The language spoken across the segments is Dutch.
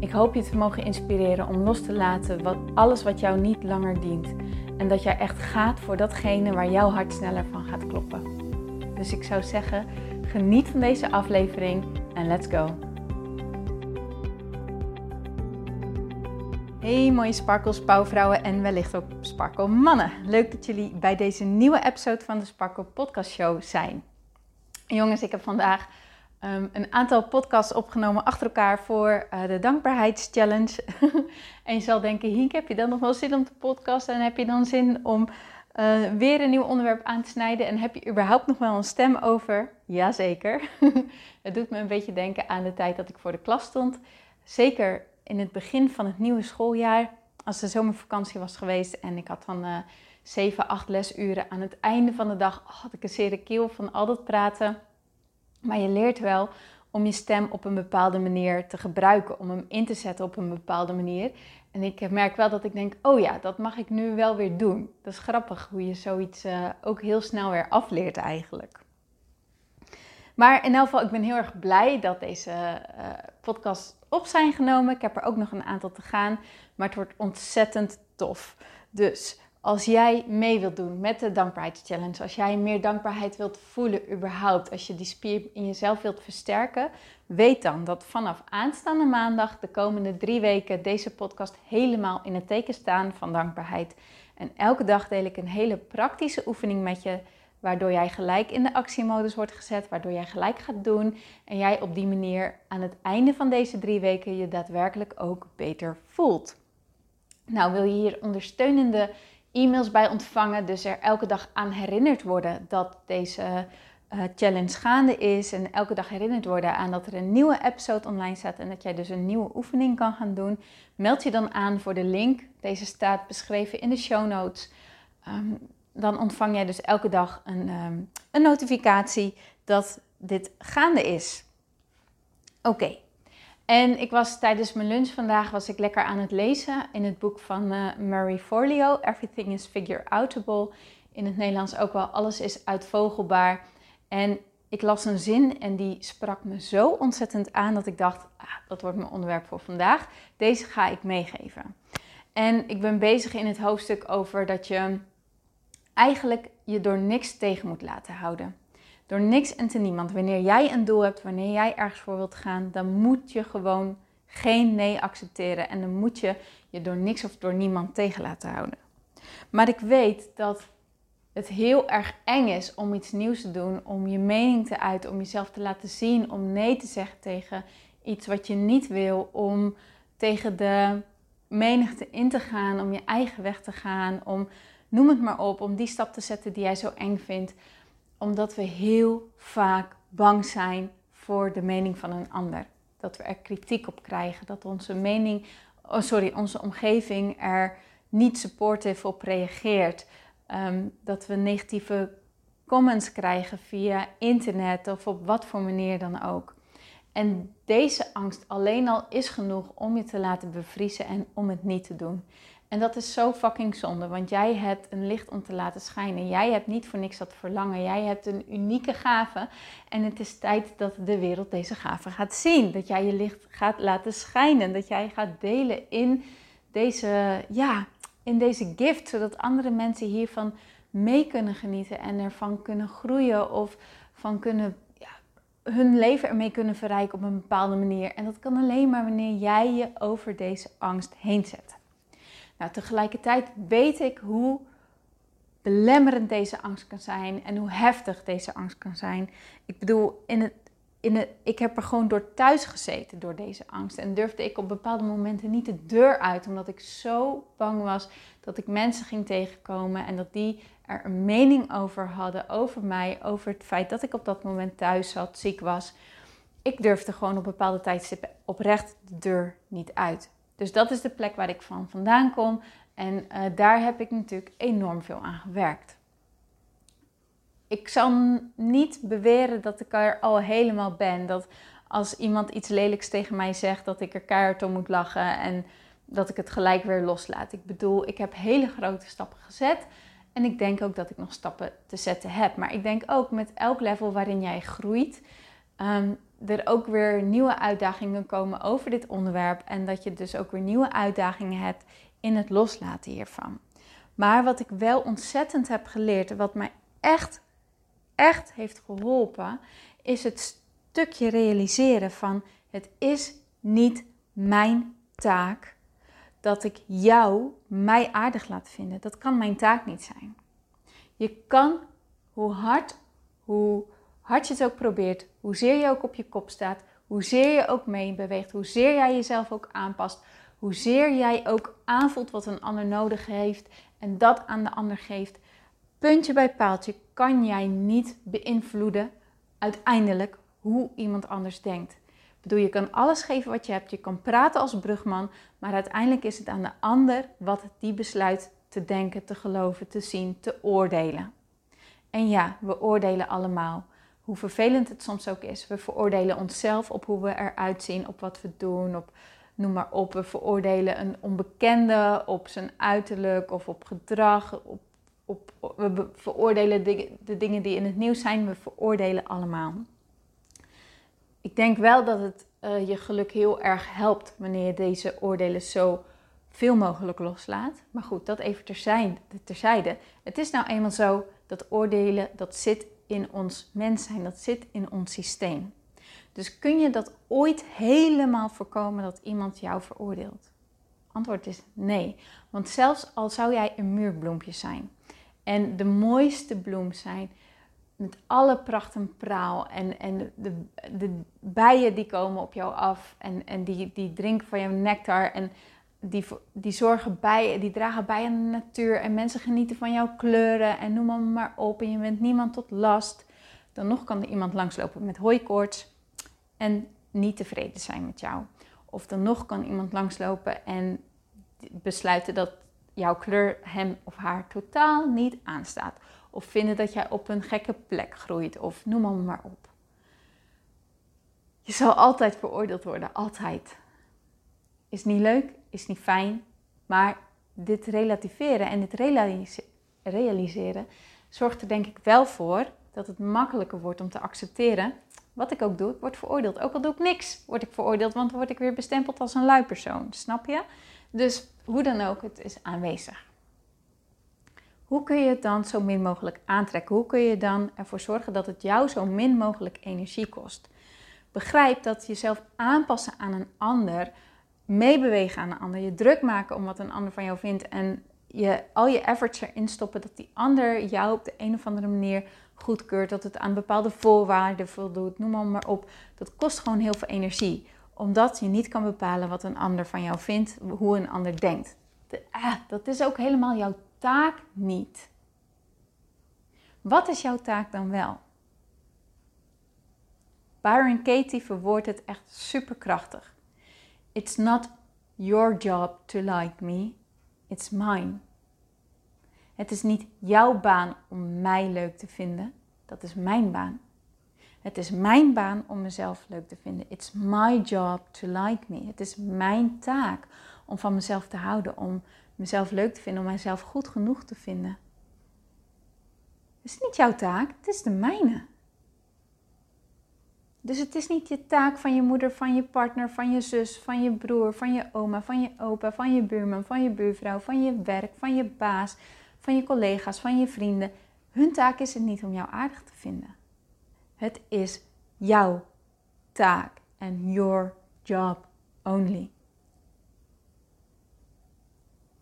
Ik hoop je te mogen inspireren om los te laten wat, alles wat jou niet langer dient. En dat jij echt gaat voor datgene waar jouw hart sneller van gaat kloppen. Dus ik zou zeggen, geniet van deze aflevering en let's go. Hey mooie sparkles, pauwvrouwen en wellicht ook sparkle mannen. Leuk dat jullie bij deze nieuwe episode van de Sparkle Podcast Show zijn. Jongens, ik heb vandaag Ehm, een aantal podcasts opgenomen achter elkaar voor uh, de dankbaarheidschallenge. en je zal denken, Hink, heb je dan nog wel zin om te podcasten? En heb je dan zin om uh, weer een nieuw onderwerp aan te snijden? En heb je überhaupt nog wel een stem over? Jazeker. het doet me een beetje denken aan de tijd dat ik voor de klas stond. Zeker in het begin van het nieuwe schooljaar, als de zomervakantie was geweest en ik had dan uh, 7, 8 lesuren. Aan het einde van de dag had ik een zere keel van al dat praten. Maar je leert wel om je stem op een bepaalde manier te gebruiken, om hem in te zetten op een bepaalde manier. En ik merk wel dat ik denk, oh ja, dat mag ik nu wel weer doen. Dat is grappig hoe je zoiets uh, ook heel snel weer afleert eigenlijk. Maar in elk geval, ik ben heel erg blij dat deze uh, podcasts op zijn genomen. Ik heb er ook nog een aantal te gaan, maar het wordt ontzettend tof. Dus als jij mee wilt doen met de dankbaarheidschallenge, als jij meer dankbaarheid wilt voelen überhaupt, als je die spier in jezelf wilt versterken, weet dan dat vanaf aanstaande maandag, de komende drie weken, deze podcast helemaal in het teken staan van dankbaarheid. En elke dag deel ik een hele praktische oefening met je, waardoor jij gelijk in de actiemodus wordt gezet, waardoor jij gelijk gaat doen en jij op die manier aan het einde van deze drie weken je daadwerkelijk ook beter voelt. Nou, wil je hier ondersteunende e-mails bij ontvangen. Dus er elke dag aan herinnerd worden dat deze uh, challenge gaande is. En elke dag herinnerd worden aan dat er een nieuwe episode online staat. En dat jij dus een nieuwe oefening kan gaan doen. Meld je dan aan voor de link. Deze staat beschreven in de show notes. Ehm, dan ontvang jij dus elke dag een, ehm, een notificatie dat dit gaande is. Oké, en ik was tijdens mijn lunch vandaag was ik lekker aan het lezen in het boek van uh, Mary Forleo, Everything is Figure Outable. In het Nederlands ook wel Alles is uitvogelbaar. En ik las een zin en die sprak me zo ontzettend aan dat ik dacht, ah, dat wordt mijn onderwerp voor vandaag. Deze ga ik meegeven. En ik ben bezig in het hoofdstuk over dat je eigenlijk je door niks tegen moet laten houden. Door niks en te niemand. Wanneer jij een doel hebt, wanneer jij ergens voor wilt gaan, dan moet je gewoon geen nee accepteren. En dan moet je je door niks of door niemand tegen laten houden. Maar ik weet dat het heel erg eng is om iets nieuws te doen, om je mening te uiten, om jezelf te laten zien, om nee te zeggen tegen iets wat je niet wil, om tegen de menigte in te gaan, om je eigen weg te gaan, om noem het maar op, om die stap te zetten die jij zo eng vindt omdat we heel vaak bang zijn voor de mening van een ander. Dat we er kritiek op krijgen, dat onze mening, oh sorry, onze omgeving er niet supportive op reageert. Ehm, dat we negatieve comments krijgen via internet of op wat voor manier dan ook. En deze angst alleen al is genoeg om je te laten bevriezen en om het niet te doen. En dat is zo fucking zonde, want jij hebt een licht om te laten schijnen. Jij hebt niet voor niks dat verlangen. Jij hebt een unieke gave. En het is tijd dat de wereld deze gave gaat zien. Dat jij je licht gaat laten schijnen. Dat jij gaat delen in deze, ja, in deze gift. Zodat andere mensen hiervan mee kunnen genieten en ervan kunnen groeien of van kunnen hun leven ermee kunnen verrijken op een bepaalde manier. En dat kan alleen maar wanneer jij je over deze angst heen zet. Nou, tegelijkertijd weet ik hoe belemmerend deze angst kan zijn en hoe heftig deze angst kan zijn. Ik bedoel, in het, in het, ik heb er gewoon door thuis gezeten door deze angst. En durfde ik op bepaalde momenten niet de deur uit, omdat ik zo bang was dat ik mensen ging tegenkomen en dat die er een mening over hadden, over mij, over het feit dat ik op dat moment thuis zat, ziek was. ik durfde gewoon op bepaalde tijdstippen oprecht de deur niet uit. Dus dat is de plek waar ik van vandaan kom. En uh, daar heb ik natuurlijk enorm veel aan gewerkt. Ik zal niet beweren dat ik er al helemaal ben. Dat als iemand iets lelijks tegen mij zegt, dat ik er keihard om moet lachen en dat ik het gelijk weer loslaat. Ik bedoel, ik heb hele grote stappen gezet. En ik denk ook dat ik nog stappen te zetten heb. Maar ik denk ook met elk level waarin jij groeit, um, er ook weer nieuwe uitdagingen komen over dit onderwerp. En dat je dus ook weer nieuwe uitdagingen hebt in het loslaten hiervan. Maar wat ik wel ontzettend heb geleerd, en wat mij echt, echt heeft geholpen, is het stukje realiseren van het is niet mijn taak dat ik jou mij aardig laat vinden. Dat kan mijn taak niet zijn. Je kan, hoe hard, hoe hard je het ook probeert, hoezeer je ook op je kop staat, hoezeer je ook meebeweegt, hoezeer jij jezelf ook aanpast, hoezeer jij ook aanvoelt wat een ander nodig heeft en dat aan de ander geeft, puntje bij paaltje kan jij niet beïnvloeden uiteindelijk hoe iemand anders denkt. Ik bedoel, je kan alles geven wat je hebt, je kan praten als brugman, maar uiteindelijk is het aan de ander wat die besluit te denken, te geloven, te zien, te oordelen. En ja, we oordelen allemaal. Hoe vervelend het soms ook is. We veroordelen onszelf op hoe we eruit zien, op wat we doen, op noem maar op. We veroordelen een onbekende op zijn uiterlijk of op gedrag. Op, op, we veroordelen de, de dingen die in het nieuws zijn. We veroordelen allemaal. Ik denk wel dat het uh, je geluk heel erg helpt wanneer je deze oordelen zo veel mogelijk loslaat. Maar goed, dat even terzijde. Het is nou eenmaal zo dat oordelen, dat zit in ons mens zijn, dat zit in ons systeem. Dus kun je dat ooit helemaal voorkomen dat iemand jou veroordeelt? Antwoord is nee. Want zelfs al zou jij een muurbloempje zijn en de mooiste bloem zijn, met alle pracht en praal. En, en de, de bijen die komen op jou af en, en die, die drinken van jouw nectar. En die, die zorgen bij, die dragen bij aan de natuur. En mensen genieten van jouw kleuren en noem maar, maar op. En je bent niemand tot last. Dan nog kan er iemand langslopen met hooikoorts en niet tevreden zijn met jou. Of dan nog kan iemand langslopen en besluiten dat jouw kleur hem of haar totaal niet aanstaat. Of vinden dat jij op een gekke plek groeit. Of noem maar, maar op. Je zal altijd veroordeeld worden. Altijd. Is niet leuk, is niet fijn. Maar dit relativeren en dit realiseren zorgt er denk ik wel voor dat het makkelijker wordt om te accepteren. Wat ik ook doe, ik word veroordeeld. Ook al doe ik niks, word ik veroordeeld, want dan word ik weer bestempeld als een lui persoon. Snap je? Dus hoe dan ook, het is aanwezig. Hoe kun je het dan zo min mogelijk aantrekken? Hoe kun je dan ervoor zorgen dat het jou zo min mogelijk energie kost? Begrijp dat jezelf aanpassen aan een ander, meebewegen aan een ander, je druk maken om wat een ander van jou vindt en je, al je efforts erin stoppen dat die ander jou op de een of andere manier goedkeurt, dat het aan bepaalde voorwaarden voldoet, noem maar, op. Dat kost gewoon heel veel energie, omdat je niet kan bepalen wat een ander van jou vindt, hoe een ander denkt. ah, dat is ook helemaal jouw taak niet. Wat is jouw taak dan wel? Byron Katie verwoordt het echt superkrachtig. It's not your job to like me, it's mine. Het is niet jouw baan om mij leuk te vinden, dat is mijn baan. Het is mijn baan om mezelf leuk te vinden. It's my job to like me. Het is mijn taak om van mezelf te houden, om mezelf leuk te vinden, om mijzelf goed genoeg te vinden. Het is niet jouw taak, het is de mijne. Dus het is niet je taak van je moeder, van je partner, van je zus, van je broer, van je oma, van je opa, van je buurman, van je buurvrouw, van je werk, van je baas, van je collega's, van je vrienden. Hun taak is het niet om jou aardig te vinden. Het is jouw taak en your job only.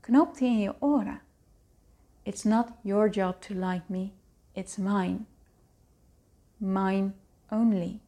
Knoop die in je oren. It's not your job to like me, it's mine. Mine only.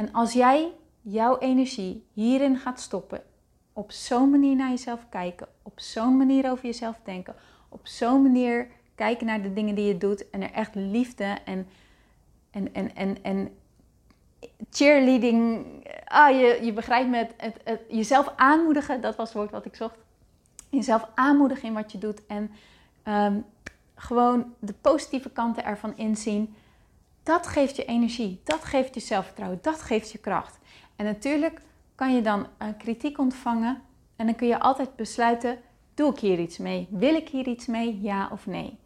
En als jij jouw energie hierin gaat stoppen, op zo'n manier naar jezelf kijken, op zo'n manier over jezelf denken, op zo'n manier kijken naar de dingen die je doet en er echt liefde en, en, en, en, en cheerleading. Ah, je, je begrijpt me, het, jezelf aanmoedigen, dat was het woord wat ik zocht. Jezelf aanmoedigen in wat je doet en ehm, gewoon de positieve kanten ervan inzien. Dat geeft je energie, dat geeft je zelfvertrouwen, dat geeft je kracht. En natuurlijk kan je dan uh, kritiek ontvangen en dan kun je altijd besluiten: doe ik hier iets mee? Wil ik hier iets mee? Ja of nee?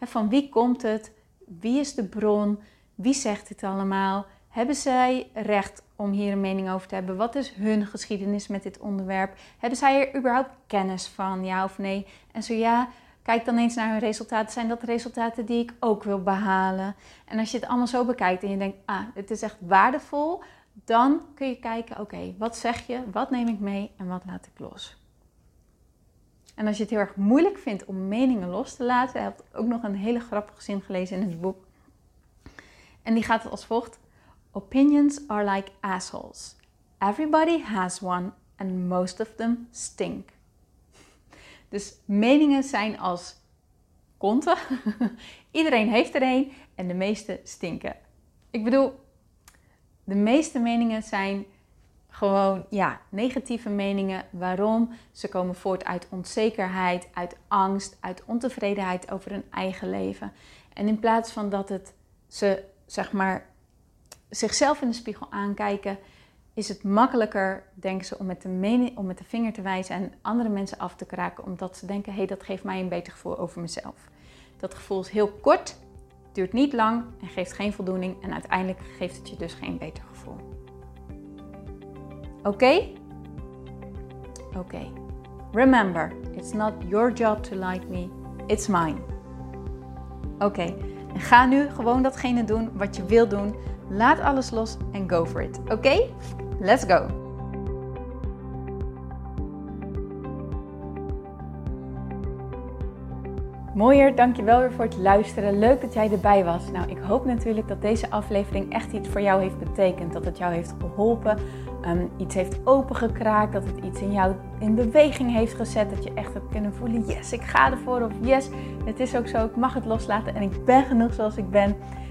van wie komt het? Wie is de bron? Wie zegt het allemaal? Hebben zij recht om hier een mening over te hebben? Wat is hun geschiedenis met dit onderwerp? Hebben zij er überhaupt kennis van, ja of nee? En zo ja, kijk dan eens naar hun resultaten. Zijn dat resultaten die ik ook wil behalen? En als je het allemaal zo bekijkt en je denkt, ah, het is echt waardevol, dan kun je kijken, oké, wat zeg je, wat neem ik mee en wat laat ik los? En als je het heel erg moeilijk vindt om meningen los te laten, ik heb ook nog een hele grappige zin gelezen in het boek. En die gaat als volgt: Opinions are like assholes. Everybody has one and most of them stink. Dus meningen zijn als konten. Iedereen heeft er een en de meeste stinken. Ik bedoel, de meeste meningen zijn gewoon ja, negatieve meningen. Waarom? Ze komen voort uit onzekerheid, uit angst, uit ontevredenheid over hun eigen leven. En in plaats van dat het ze zeg maar zichzelf in de spiegel aankijken, is het makkelijker, denken ze, om met de, met de vinger te wijzen en andere mensen af te kraken, omdat ze denken: hé, hey, dat geeft mij een beter gevoel over mezelf. Dat gevoel is heel kort, duurt niet lang en geeft geen voldoening en uiteindelijk geeft het je dus geen beter gevoel. Oké? Oké. Remember, it's not your job to like me, it's mine. Oké, ga nu gewoon datgene doen wat je wil doen. Laat alles los en go for it. Oké? Let's go! Mooier, dankjewel weer voor het luisteren. Leuk dat jij erbij was. Nou, ik hoop natuurlijk dat deze aflevering echt iets voor jou heeft betekend. Dat het jou heeft geholpen, um, iets heeft opengekraakt, dat het iets in jou in beweging heeft gezet. Dat je echt hebt kunnen voelen, yes, ik ga ervoor. Of yes, het is ook zo, ik mag het loslaten en ik ben genoeg zoals ik ben.